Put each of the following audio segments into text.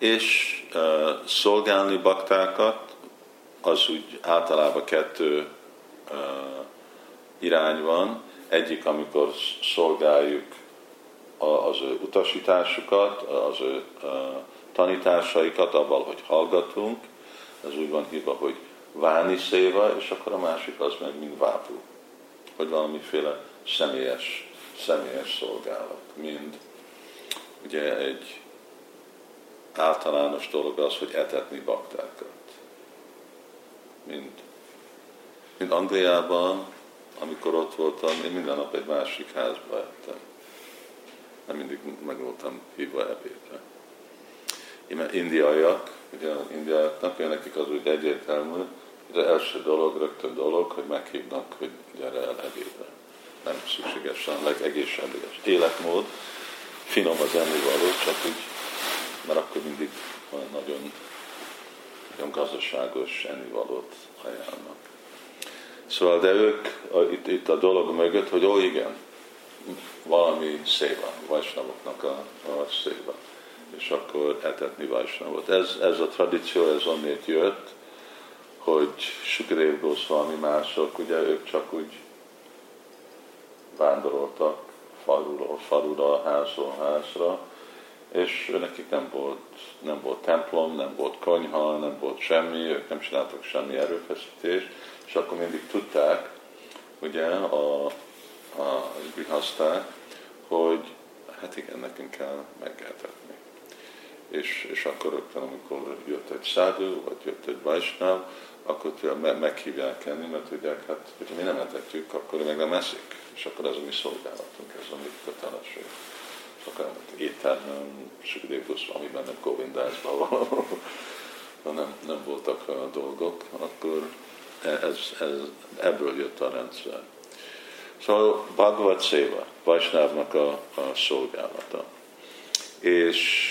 és uh, szolgálni baktákat, az úgy általában kettő irány van. Egyik, amikor szolgáljuk az ő utasításukat, az ő tanításaikat, abban, hogy hallgatunk, ez úgy van hívva, hogy váni széva, és akkor a másik az meg mind vápú, hogy valamiféle személyes, személyes szolgálat, mind ugye egy általános dolog az, hogy etetni baktákat. Mind, mind Angliában, amikor ott voltam, én minden nap egy másik házba ettem. Nem mindig meg voltam hívva ebédre. Én indiaiak, ugye az indiaiaknak, nekik az úgy egyértelmű, az első dolog, rögtön dolog, hogy meghívnak, hogy gyere el ebédre. Nem szükségesen legegészséges életmód, finom az ennivaló, csak úgy, mert akkor mindig nagyon, nagyon gazdaságos ennivalót ajánlnak. Szóval, de ők itt, itt a dolog mögött, hogy ó igen, valami széva, vajsnavoknak a, a széva. És akkor etetni vajsnavot. Ez, ez a tradíció, ez onnét jött, hogy Sukadev Goswami mások, ugye ők csak úgy vándoroltak faluról falura, házról házra, és nekik nem volt, nem volt templom, nem volt konyha, nem volt semmi, ők nem csináltak semmi erőfeszítést, és akkor mindig tudták, ugye, a, a grihaszták, hogy hát igen, nekünk kell meggeltetni. És, és akkor rögtön, amikor jött egy szádő, vagy jött egy vajsnáv, akkor tudja, meghívják enni, mert tudják, hát, hogyha mi nem etetjük, akkor meg nem eszik, és akkor ez a mi szolgálatunk, ez a mi kötelesség. Akkor étterem, Sugdévusz, amiben nem Govindászban van, nem, nem voltak a dolgok, akkor ez, ez, ebből jött a rendszer. Szóval Bhagavad Seva, Vajsnávnak a, a szolgálata. És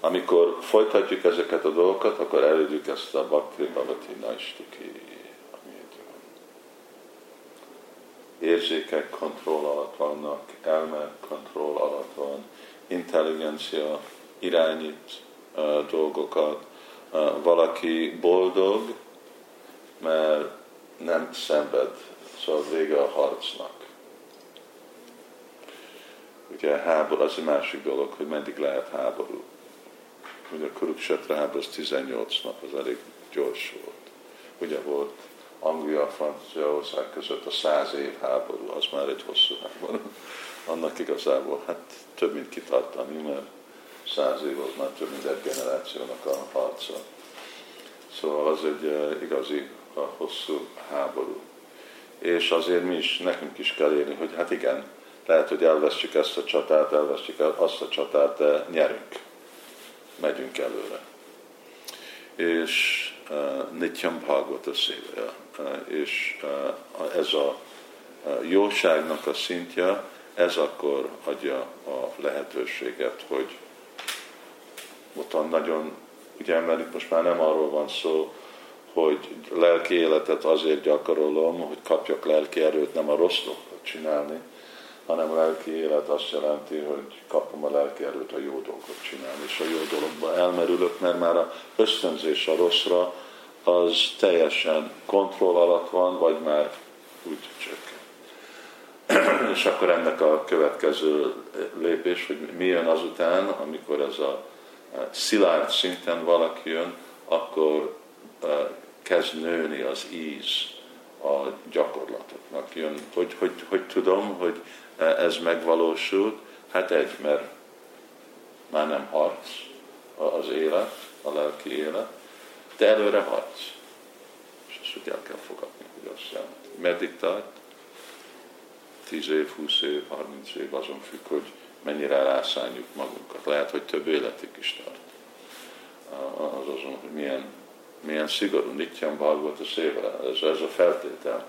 amikor folytatjuk ezeket a dolgokat, akkor elérjük ezt a Bhakti Bhavati Naistiki, amit érzékek kontroll alatt vannak, elme kontroll alatt van, intelligencia irányít uh, dolgokat, uh, valaki boldog, mert nem szenved, szóval vége a harcnak. Ugye háború, az egy másik dolog, hogy meddig lehet háború hogy a Kurukshetra háború az 18 nap, az elég gyors volt. Ugye volt Anglia, Franciaország között a száz év háború, az már egy hosszú háború. Annak igazából hát több, mint kitartani, mert száz év az már több, mint egy generációnak a harca. Szóval az egy uh, igazi a hosszú háború. És azért mi is, nekünk is kell érni, hogy hát igen, lehet, hogy elvesztjük ezt a csatát, elvesztjük azt a csatát, de nyerünk megyünk előre. És uh, Nityam Bhagavata szévja. És ez a jóságnak a szintje, ez akkor adja a lehetőséget, hogy ott nagyon, ugye, mert itt most már nem arról van szó, hogy lelki életet azért gyakorolom, hogy kapjak lelki erőt, nem a rossz dolgot csinálni, hanem lelki élet azt jelenti, hogy kapom a lelki erőt a jó dolgot csinálni, és a jó dologba elmerülök, mert már a ösztönzés a rosszra az teljesen kontroll alatt van, vagy már úgy csökken. és akkor ennek a következő lépés, hogy mi jön azután, amikor ez a szilárd szinten valaki jön, akkor kezd nőni az íz a gyakorlatoknak. Jön, hogy, hogy, hogy tudom, hogy ez megvalósult? Hát egy, mert már nem harc az élet, a lelki élet, de előre harc. És ezt úgy el kell fogadni, hogy azt. Meddig tart? 10 év, 20 év, 30 év, azon függ, hogy mennyire rászálljuk magunkat. Lehet, hogy több életig is tart. Az azon, hogy milyen, milyen szigorú, nityam valgott a szévre. Ez, ez a feltétel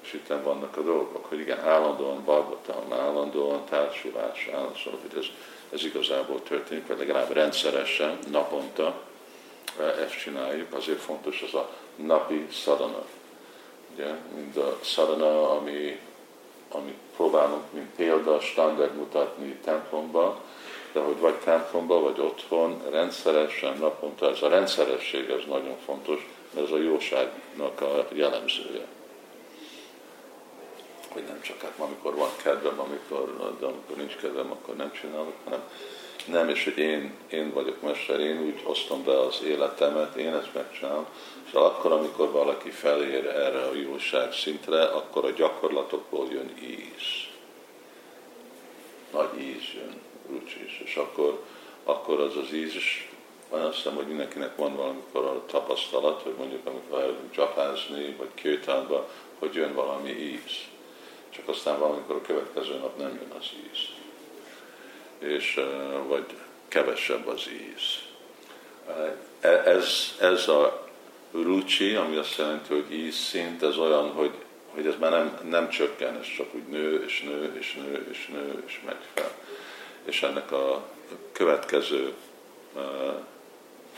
és itt vannak a dolgok, hogy igen, állandóan balgatalma, állandóan társulás, állandóan, hogy ez, ez igazából történik, vagy legalább rendszeresen, naponta ezt csináljuk, azért fontos az a napi szadana. Ugye, mind a szadana, ami, ami próbálunk, mint példa, standard mutatni templomban, de hogy vagy templomba, vagy otthon, rendszeresen, naponta, ez a rendszeresség, ez nagyon fontos, mert ez a jóságnak a jellemzője. Hogy nem csak hát amikor van kedvem, amikor, de amikor nincs kedvem, akkor nem csinálok, hanem nem, és hogy én, én vagyok mester, én úgy osztom be az életemet, én ezt megcsinálom, és akkor, amikor valaki felér erre a jóság szintre, akkor a gyakorlatokból jön íz. Nagy íz jön, rucsis, és akkor, akkor az az íz is, azt hiszem, hogy mindenkinek van valamikor a tapasztalat, hogy mondjuk amikor elünk csapázni, vagy kőtánba, hogy jön valami íz. Csak aztán valamikor a következő nap nem jön az íz és, vagy kevesebb az íz. E, ez, ez a rucsi, ami azt jelenti, hogy íz szint, ez olyan, hogy, hogy ez már nem, nem csökken, ez csak úgy nő, és nő, és nő, és nő, és megy fel. És ennek a következő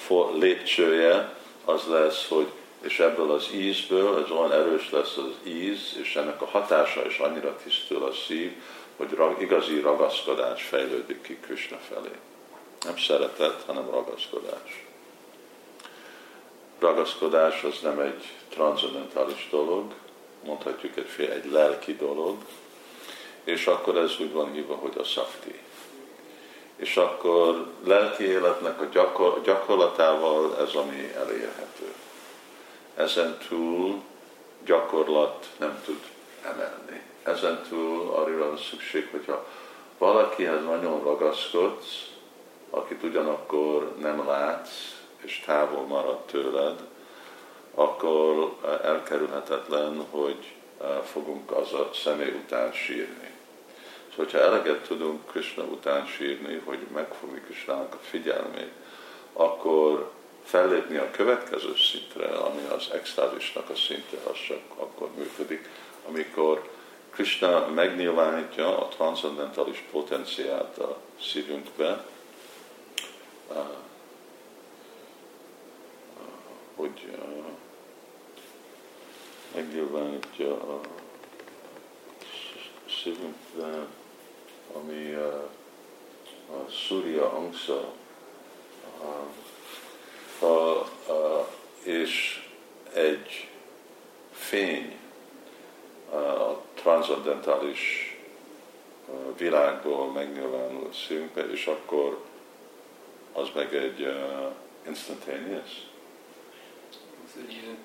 uh, lépcsője az lesz, hogy és ebből az ízből, ez olyan erős lesz az íz, és ennek a hatása is annyira tisztul a szív, hogy igazi ragaszkodás fejlődik ki Krishna felé. Nem szeretet, hanem ragaszkodás. Ragaszkodás az nem egy transzendentális dolog, mondhatjuk egy, egy lelki dolog, és akkor ez úgy van hívva, hogy a szakti. És akkor lelki életnek a gyakor, gyakorlatával ez, ami elérhető. Ezen túl gyakorlat nem tud emelni ezen túl arra van szükség, hogyha valakihez nagyon ragaszkodsz, akit ugyanakkor nem látsz, és távol marad tőled, akkor elkerülhetetlen, hogy eh, fogunk az a személy után sírni. Szóval, hogyha eleget tudunk Krishna után sírni, hogy megfogni Krishnának a figyelmét, akkor fellépni a következő szintre, ami az extázisnak a szinte, az csak akkor működik, amikor Krishna megnyilvánítja a transzendentális potenciát a szívünkbe, hogy megnyilvánítja a szívünkbe, ami a Surya Angsa, a, a, és egy fény, a transzendentális világból megnyilvánul szívünkbe, és akkor az meg egy uh, instantaneous. Ez egy ilyen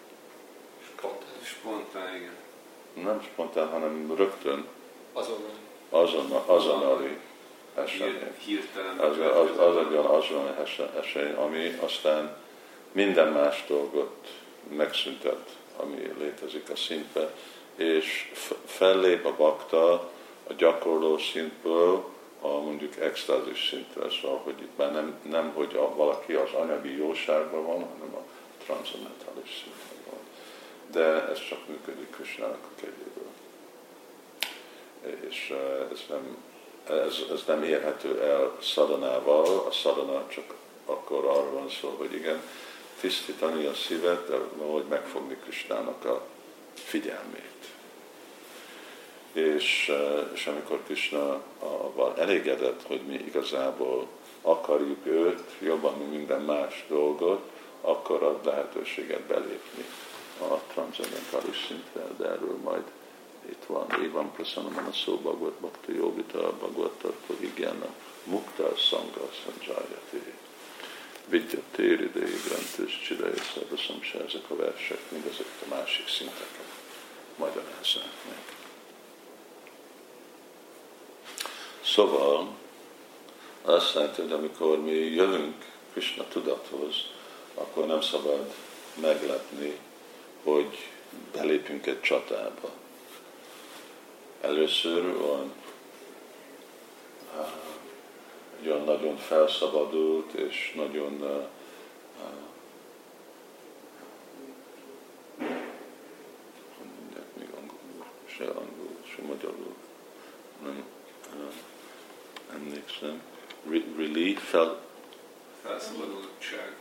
spontán, spontán, igen. Nem spontán, hanem rögtön. Azonnali. Azonnali, azonnali esemény. Hirtelen. Az, az, az egy olyan azonnali esemény, ami aztán minden más dolgot megszüntet, ami létezik a szintbe, és fellép a bakta a gyakorló szintből a mondjuk extázis szintre, szóval, hogy itt már nem, nem hogy a, valaki az anyagi jóságban van, hanem a transzendentális szinten van. De ez csak működik Kösnának a kegyéből. És ez nem, ez, ez nem érhető el szadanával, a szadana csak akkor arról van szó, hogy igen, tisztítani a szívet, de hogy megfogni Kristának a figyelmét és, eh, és amikor Krishna van elégedett, hogy mi igazából akarjuk őt jobban, mint minden más dolgot, akkor ad lehetőséget belépni a transzendentális szintre, de erről majd itt van. Évan Prasanamana szó Bhagavad Bhakti Yogita Bhagavad Tattva Vigyana Mukta Sangha Sanjayati Vidya Téri Dei Grantis Csideje Szervaszamsa, ezek a versek, mindezek a másik szinteket magyarázzák meg. Szóval azt jelenti, hogy amikor mi jövünk Krishna tudathoz, akkor nem szabad meglepni, hogy belépünk egy csatába. Először van olyan nagyon felszabadult és nagyon uh, még angolul, se angolul, se magyarul, nem emlékszem, relief, fel... Felszabadultság.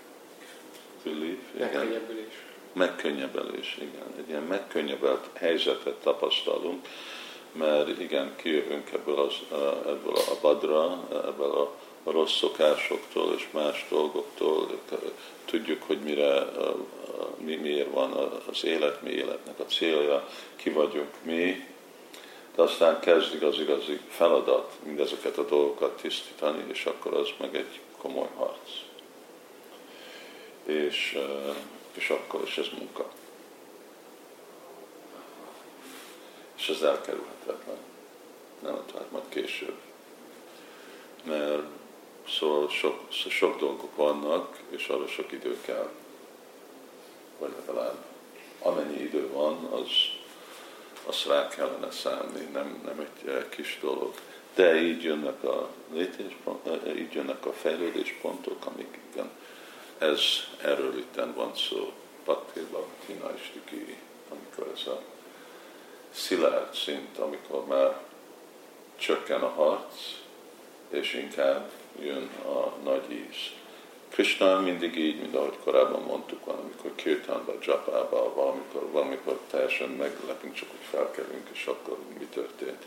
Relief, igen. Megkönnyebbülés. Megkönnyebbülés, igen. Egy ilyen megkönnyebbelt helyzetet tapasztalunk, mert igen, kijövünk ebből, az, ebből a badra, ebből a rossz szokásoktól és más dolgoktól, tudjuk, hogy mire, mi, miért van az élet, mi életnek a célja, ki vagyunk mi, de aztán kezdik az igazi feladat mindezeket a dolgokat tisztítani, és akkor az meg egy komoly harc. És, és akkor is ez munka. És ez elkerülhetetlen. Nem, tehát majd később. Mert szóval sok, sok dolgok vannak, és arra sok idő kell. Vagy legalább amennyi idő van, az, azt rá kellene számni, nem, nem egy eh, kis dolog. De így jönnek a eh, így jönnek a fejlődéspontok, amik igen, ez erről itt van szó, Bhakti Tina Istiki, amikor ez a szilárd szint, amikor már csökken a harc, és inkább jön a nagy íz. Krishna mindig így, mint ahogy korábban mondtuk, van, amikor kirtánba, japába, valamikor, valamikor teljesen meglepünk, csak úgy felkelünk, és akkor mi történt.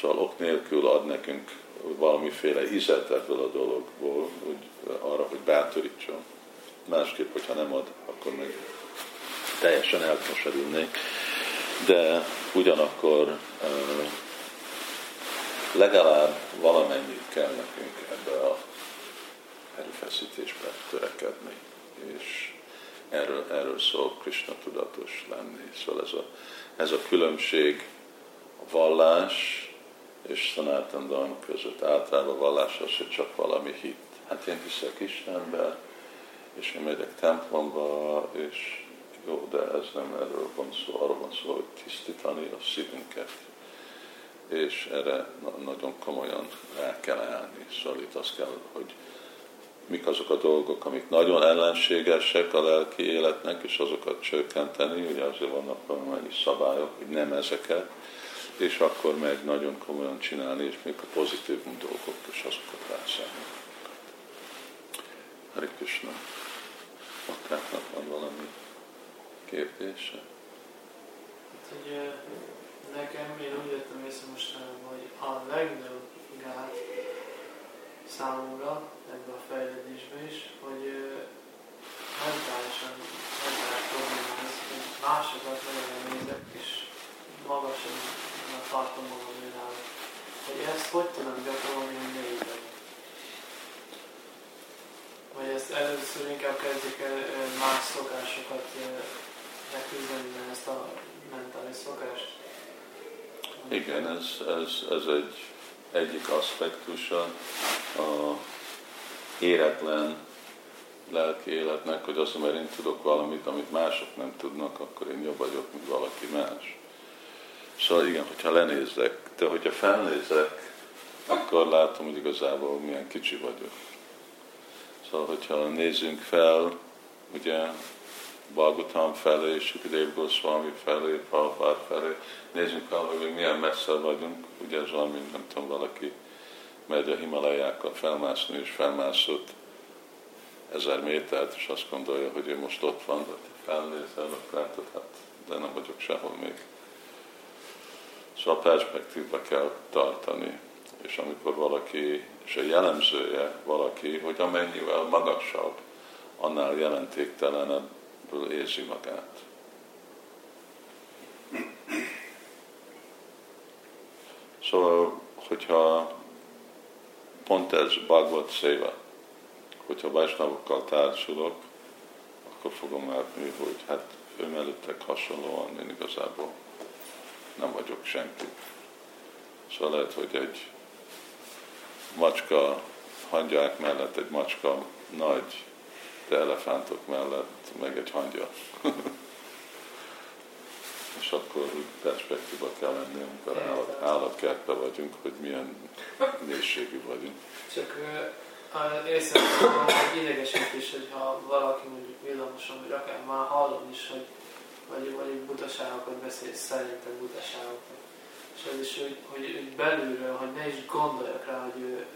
Szóval ok nélkül ad nekünk valamiféle ízet ebből a dologból, hogy arra, hogy bátorítson. Másképp, hogyha nem ad, akkor meg teljesen elkeserülnék. De ugyanakkor legalább valamennyit kell nekünk ebbe a erőfeszítésbe törekedni. És erről, erről szól Krishna tudatos lenni. Szóval ez a, ez a különbség a vallás és Sanatan Dharma között. Általában a vallás az, hogy csak valami hit. Hát én hiszek Istenbe, és én megyek templomba, és jó, de ez nem erről van szó, arról van szó, hogy tisztítani a szívünket. És erre nagyon komolyan rá kell állni. Szóval itt azt kell, hogy mik azok a dolgok, amik nagyon ellenségesek a lelki életnek, és azokat csökkenteni, ugye azért vannak valamennyi szabályok, hogy nem ezeket, és akkor meg nagyon komolyan csinálni, és még a pozitív dolgok, és azokat rászállni. Hari Krishna. Akárnak van valami kérdése? Hát, hogy nekem, én úgy jöttem észre mostanában, hogy a legnagyobb gát számomra ebbe a fejlődésbe is, hogy mentálisan, mentális problémáz, hogy másokat nagyon nézek, és magasan tartom magam nőnál. Hogy ezt hogy tudom gyakorolni, ne így Vagy ezt először inkább kezdjük el más szokásokat leküzdeni, ezt a mentális szokást. Igen, ez, ez, ez egy egyik aspektusa a éretlen lelki életnek, hogy azt, mert én tudok valamit, amit mások nem tudnak, akkor én jobb vagyok, mint valaki más. Szóval igen, hogyha lenézek, de hogyha felnézek, akkor látom, hogy igazából milyen kicsi vagyok. Szóval, hogyha nézzünk fel, ugye Balgutam felé, Sukadev Goswami felé, Prabhupád felé, nézzünk fel, hogy milyen messze vagyunk, ugye ez valami, nem tudom, valaki megy a Himalajákkal felmászni, és felmászott ezer métert, és azt gondolja, hogy ő most ott van, de felnézel, akkor látod, hát, de nem vagyok sehol még. Szóval perspektívbe kell tartani, és amikor valaki, és a jellemzője valaki, hogy amennyivel magasabb, annál jelentéktelenebből érzi magát. Szóval, hogyha pont ez Bhagavad Seva, hogyha Vajsnavokkal társulok, akkor fogom látni, hogy hát ő mellettek hasonlóan én igazából nem vagyok senki. Szóval lehet, hogy egy macska hangyák mellett, egy macska nagy, de elefántok mellett meg egy hangya. és akkor úgy perspektíva kell lenni, amikor állat, állatkertben vagyunk, hogy milyen mélységű vagyunk. Csak észrevettem, hogy idegesítés, hogyha valaki mondjuk villamoson, vagy akár már hallom is, hogy vagy, vagy butaságokat beszél, szerintem butaságokat. És ez is, hogy, hogy, hogy belülről, hogy ne is gondoljak rá, hogy ő,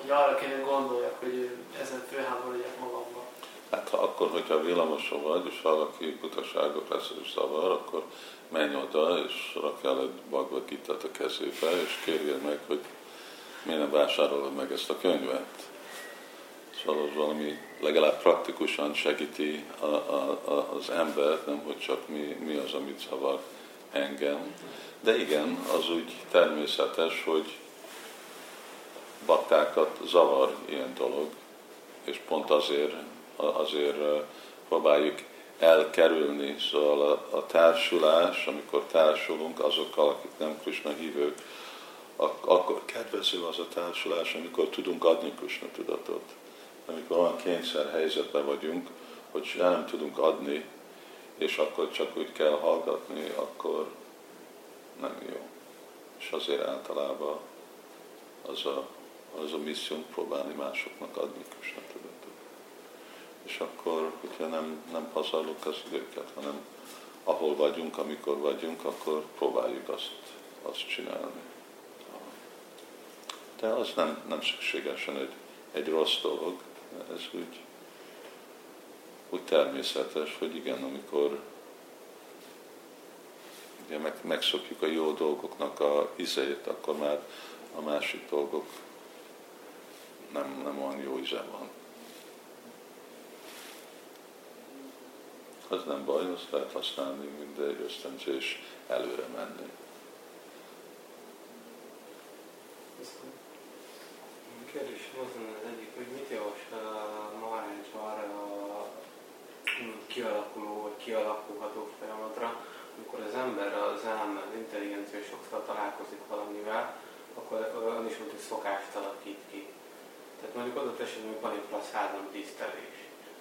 hogy arra kéne gondoljak, hogy ezen főháborodjak magamba. Hát ha akkor, hogyha villamoson vagy, és valaki butaságot lesz és zavar, akkor menj oda, és rakjál egy Bhagavad a kezébe, és kérjél meg, hogy miért nem vásárolod meg ezt a könyvet? Szóval az valami legalább praktikusan segíti a, a, a, az embert, nem hogy csak mi, mi az, amit zavar engem. De igen, az úgy természetes, hogy baktákat zavar ilyen dolog, és pont azért, azért próbáljuk elkerülni. Szóval a, a társulás, amikor társulunk azokkal, akik nem Krishna hívők, akkor kedvező az a társulás, amikor tudunk adni Krishna tudatot. Amikor olyan kényszer helyzetben vagyunk, hogy nem tudunk adni, és akkor csak úgy kell hallgatni, akkor nem jó. És azért általában az a, az a missziónk próbálni másoknak adni Krishna tudatot. És akkor, hogyha nem, nem pazarlunk az időket, hanem ahol vagyunk, amikor vagyunk, akkor próbáljuk azt, azt csinálni. De az nem, nem szükségesen egy, egy rossz dolog, ez úgy, úgy természetes, hogy igen, amikor ugye meg, megszokjuk a jó dolgoknak a ízét, akkor már a másik dolgok nem, nem olyan jó íze van. Az nem baj, azt lehet használni, mint egy ösztönzés előre menni. Kérdés az az egyik, hogy mit javasol Maharaj arra a kialakuló vagy kialakulható folyamatra, amikor az ember az elme, az intelligencia sokszor találkozik valamivel, akkor ön is hogy szokást alakít ki. Tehát mondjuk adott esetben van egy plaszádon tisztelés,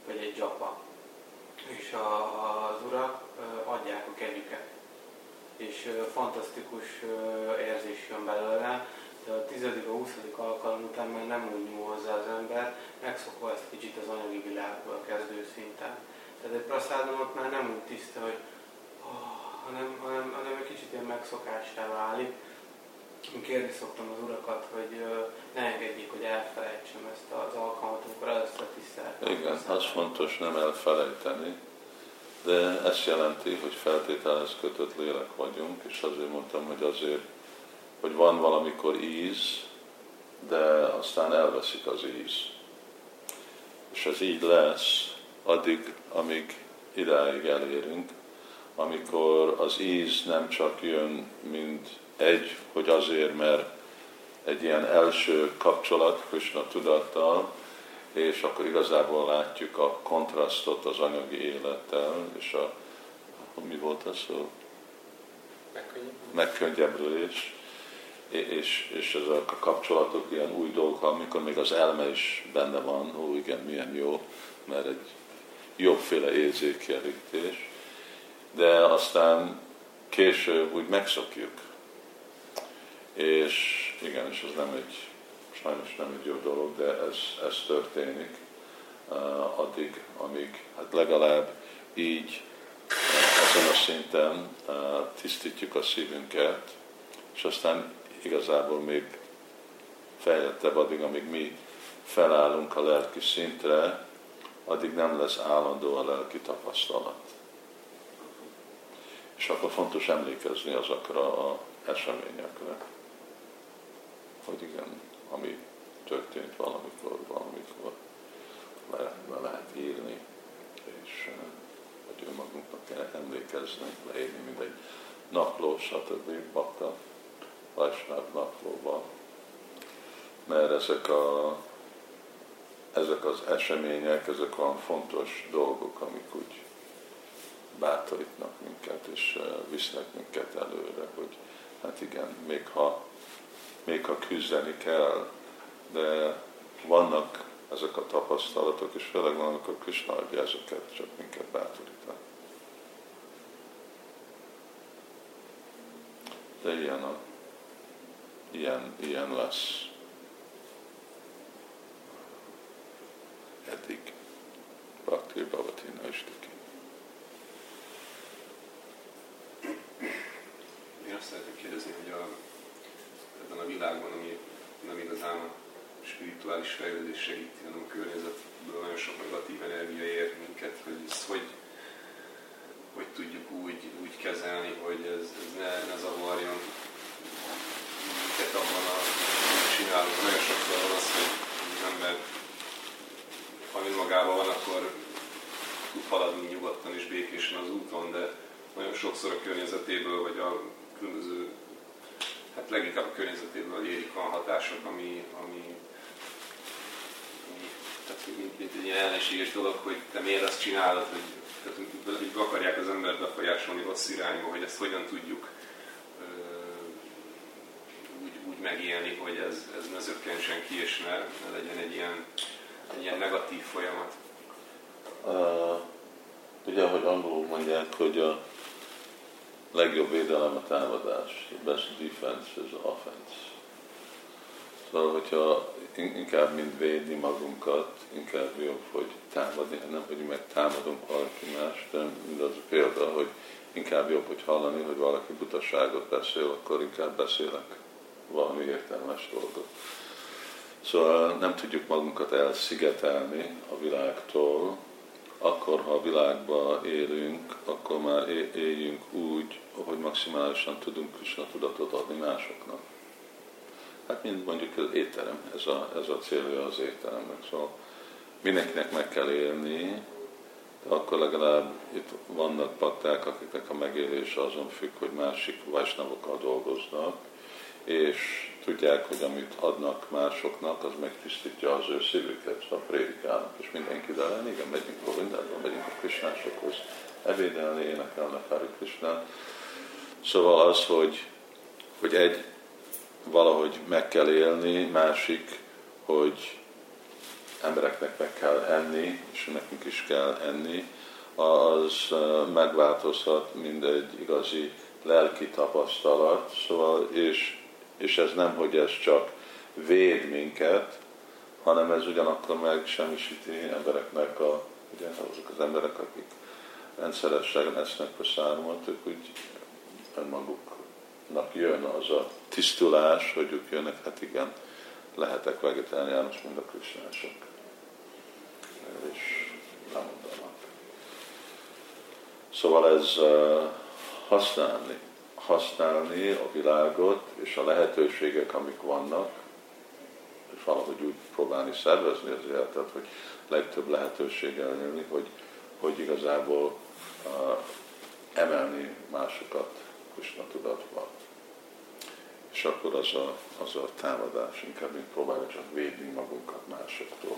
vagy egy japa, és a, az urak adják a kegyüket. És fantasztikus érzés jön belőle, de a tizedik, a huszadik alkalom után már nem úgy nyúl hozzá az ember, megszokva ezt kicsit az anyagi világból kezdő szinten. Tehát egy praszádomot már nem úgy tiszta, hogy hanem, hanem, hanem egy kicsit ilyen megszokássá válik. Kérni szoktam az urakat, hogy ne engedjék, hogy elfelejtsem ezt az alkalmat, amikor először tiszteletem. Igen, az fontos nem elfelejteni, de ezt jelenti, hogy feltételez kötött lélek vagyunk, és azért mondtam, hogy azért, hogy van valamikor íz, de aztán elveszik az íz. És ez így lesz addig, amíg idáig elérünk, amikor az íz nem csak jön, mint egy, hogy azért, mert egy ilyen első kapcsolat Krishna tudattal, és akkor igazából látjuk a kontrasztot az anyagi élettel, és a, mi volt az szó? Megkönnyebbülés. És, és ezek a kapcsolatok ilyen új dolgok, amikor még az elme is benne van, ó igen, milyen jó, mert egy jobbféle érzékjelentés de aztán később úgy megszokjuk. És igen, és ez nem egy, sajnos nem egy jó dolog, de ez, ez történik uh, addig, amíg hát legalább így uh, ezen a szinten uh, tisztítjuk a szívünket, és aztán igazából még fejlettebb addig, amíg mi felállunk a lelki szintre, addig nem lesz állandó a lelki tapasztalat. És akkor fontos emlékezni azokra a eseményekre, hogy igen, ami történt valamikor, valamikor le, le lehet írni, és hogy önmagunknak kell emlékezni, leírni, mint egy napló, stb. bakta, Vajsnáv naplóba. Mert ezek, a, ezek az események, ezek olyan fontos dolgok, amik úgy bátorítnak minket, és visznek minket előre, hogy hát igen, még ha, még ha küzdeni kell, de vannak ezek a tapasztalatok, és főleg van, amikor Krishna adja ezeket, csak minket bátorítani. De ilyen, a, ilyen, ilyen lesz eddig. Bhakti Bhavati Naistiki. azt szeretném kérdezni, hogy a, ebben a világban, ami nem igazán a spirituális fejlődés segíti, hanem a környezetből nagyon sok negatív energia ér minket, hogy ezt hogy, hogy tudjuk úgy, úgy kezelni, hogy ez, ez ne, ne zavarjon minket abban a csinálunk. Nagyon sokszor van az, hogy az ember, ami magában van, akkor tud haladni nyugodtan és békésen az úton, de nagyon sokszor a környezetéből, vagy a különböző, leginkább a környezetéből érik a hatások, ami, ami, ami tehát mint, mint egy ilyen ellenséges dolog, hogy te miért azt csinálod, hogy tehát, hogy akarják az embert befolyásolni rossz irányba, hogy ezt hogyan tudjuk úgy, úgy megélni, hogy ez, ez ne zökkensen ki, és ne, ne legyen egy ilyen, egy ilyen negatív folyamat. Uh, ugye, hogy angolul mondják, hogy a legjobb védelem a támadás. The best defense is offense. Szóval, hogyha inkább, mint védni magunkat, inkább jobb, hogy támadni, nem, hogy megtámadunk valaki más, de mindaz a példa, hogy inkább jobb, hogy hallani, hogy valaki butaságot beszél, akkor inkább beszélek valami értelmes dolgot. Szóval nem tudjuk magunkat elszigetelni a világtól, akkor, ha a világban élünk, akkor már éljünk úgy, hogy maximálisan tudunk Krishna tudatot adni másoknak. Hát mint mondjuk az étterem, ez a, ez a célja az étteremnek. Szóval mindenkinek meg kell élni, de akkor legalább itt vannak pakták, akiknek a megélés azon függ, hogy másik vajsnavokkal dolgoznak, és tudják, hogy amit adnak másoknak, az megtisztítja az ő szívüket, szóval prédikálnak, és mindenki de igen, megyünk Govindában, megyünk a Krisnásokhoz ebédelni, énekelni Hari Krisnát. Szóval az, hogy, hogy egy, valahogy meg kell élni, másik, hogy embereknek meg kell enni, és nekünk is kell enni, az megváltozhat mindegy igazi lelki tapasztalat, szóval, és, és ez nem, hogy ez csak véd minket, hanem ez ugyanakkor meg embereknek a, ugye azok az emberek, akik rendszeresen esznek a szármat, ők úgy önmaguknak jön az a tisztulás, hogy ők jönnek, hát igen, lehetek vegetáriánus, mint a krisnások. És nem mondanak. Szóval ez uh, használni, használni a világot és a lehetőségek, amik vannak, és valahogy úgy próbálni szervezni az életet, hogy legtöbb lehetőséggel élni, hogy, hogy igazából uh, emelni másokat Krishna tudatba. És akkor az a, az a támadás, inkább mint próbálja csak védni magunkat másoktól.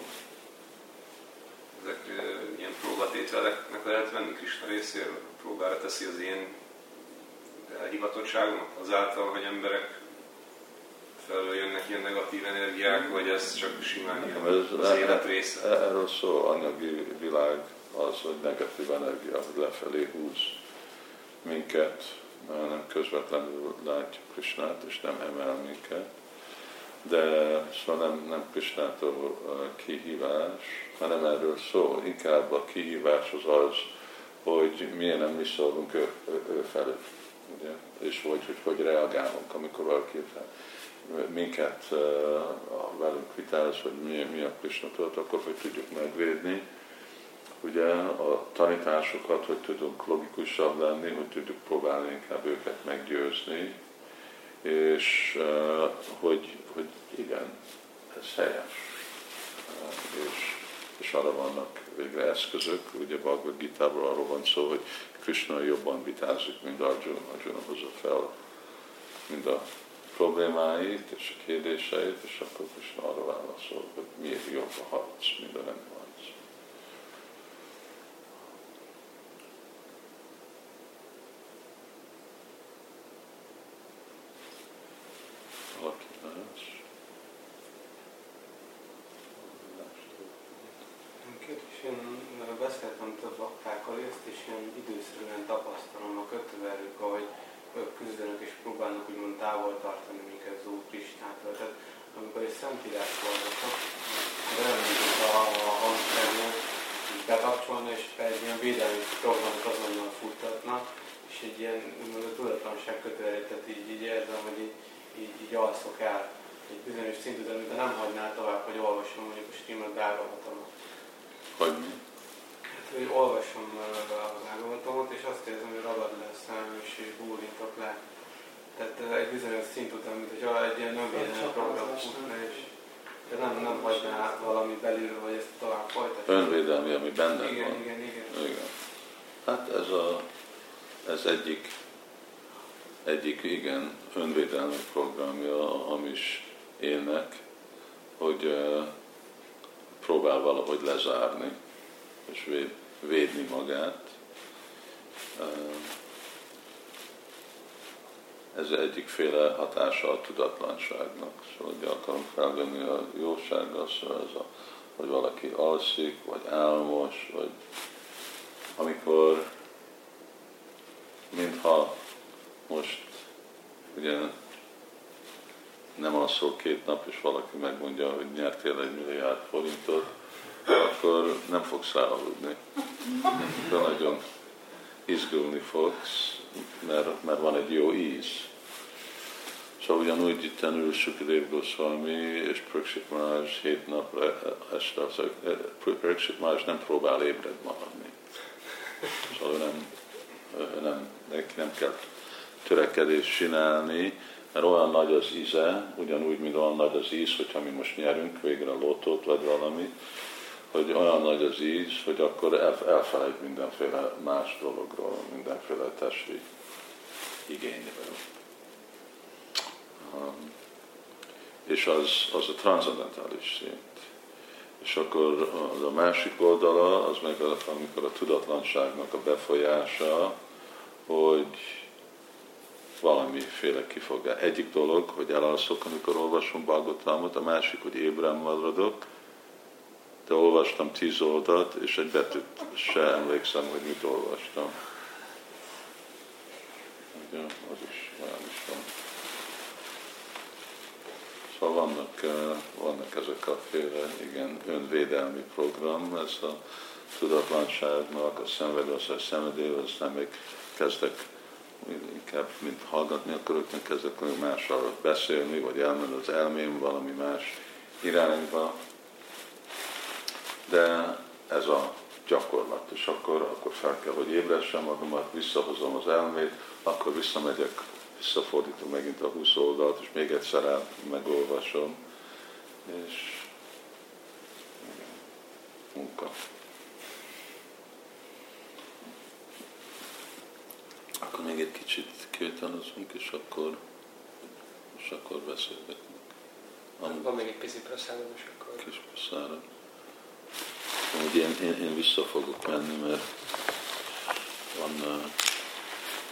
Ezek uh, ilyen próbatételeknek lehet venni Krishna részéről? Próbára teszi az én hivatottságomat azáltal, hogy emberek felől jönnek ilyen negatív energiák, vagy ez csak simán ilyen ez, az élet része? Erről szó anyagi világ az, hogy negatív energia, hogy lefelé húz minket, nem közvetlenül látjuk Krisnát, és nem emel minket. De szóval nem, nem Krisnától kihívás, hanem erről szól. Inkább a kihívás az az, hogy milyen nem mi szólunk ő, ő, ő felé. Ugye? És hogy, hogy hogy reagálunk, amikor valaki minket velünk vitáz, hogy mi, mi a Krishna tudat, akkor hogy tudjuk megvédni, ugye a tanításokat, hogy tudunk logikusabb lenni, hogy tudjuk próbálni inkább őket meggyőzni, és hogy, hogy igen, ez helyes. És, és arra vannak végre eszközök, ugye Bhagavad gita arról van szó, hogy Krishna jobban vitázik, mint Arjuna. Arjuna hozza fel mind a problémáit és a kérdéseit, és akkor Krishna arra válaszol, hogy miért jobb a harc, mint a nem harc. Valaki más? Én beszéltem több aktákkal ezt, és ilyen időszerűen tapasztalom a kötőerők, ahogy ők küzdenek és próbálnak úgymond távol tartani minket az Úr Kristától. Tehát amikor egy szentírás olvasok, belementek a, a hangszernél, bekapcsolna, és egy ilyen védelmi programot azonnal futtatnak, és egy ilyen úgymond a tudatlanság kötőerőt, így, így érzem, hogy így, így, így alszok el egy bizonyos szintű, de nem hagynál tovább, hogy olvasom mondjuk a streamet Bhagavatamot. Hogy mi? Hát, hogy olvasom a Bhagavatamot, és azt érzem, hogy ragad lesz és bólintok le. Tehát egy bizonyos szint után, mint hogyha egy ilyen önvédelmi program futna, és de nem, nem hagyná valami belül, hogy ezt tovább folytatja. Önvédelmi, ami benne Igen, van. igen, igen. Igen. Hát ez, a, ez egyik, egyik igen önvédelmi programja a hamis élnek, hogy uh, próbál valahogy lezárni és véd, védni magát. Uh, ez egyikféle hatása a tudatlanságnak. Szóval hogy akarom felvenni a jósággal, szóval ez a, hogy valaki alszik, vagy álmos, vagy amikor mintha most ugye nem alszol két nap, és valaki megmondja, hogy nyertél egy milliárd forintot, akkor nem fogsz ráaludni. De nagyon izgulni fogsz, mert, mert van egy jó íz. Szóval ugyanúgy itt ül Sukadev Goswami és Prakshit Maharaj hét napra este, szóval Prakshit Maharaj nem próbál ébred maradni. Szóval nem, ő nem, neki nem kell törekedés csinálni, mert olyan nagy az íze, ugyanúgy, mint olyan nagy az íz, hogyha mi most nyerünk végre a lotót, vagy valami, hogy olyan nagy az íz, hogy akkor elfelejt mindenféle más dologról, mindenféle testi igényről. Um, és az, az a transzendentális szint. És akkor az a másik oldala, az meg amikor a tudatlanságnak a befolyása, hogy valamiféle kifogás. Egyik dolog, hogy elalszok, amikor olvasom Bagotalmot, a másik, hogy ébren maradok, de olvastam tíz oldalt, és egy betűt se emlékszem, hogy mit olvastam. Ugye, az is olyan is van. Szóval vannak, eh, vannak ezek a féle, igen, önvédelmi program, ez a tudatlanságnak, a szenvedőszer szenvedély, aztán még kezdek inkább, mint hallgatni akarok, meg kezdek mással beszélni, vagy elmenni az elmém valami más irányba. De ez a gyakorlat, és akkor, akkor fel kell, hogy ébressem magamat, visszahozom az elmét, akkor visszamegyek, visszafordítom megint a 20 oldalt, és még egyszer át megolvasom, és munka. Akkor még egy kicsit kirtanozunk, és akkor, és akkor beszélgetünk. Van, van még egy pici és akkor... Kis praszára. Úgy én, én, én, vissza fogok menni, mert van,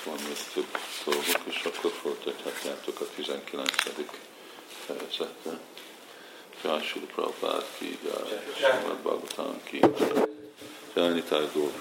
van még több dolgok, és akkor folytathatjátok a 19. fejezetre. Jai Sri Prabhupada ki, Sri Bhagavatam ki, Jai Nitai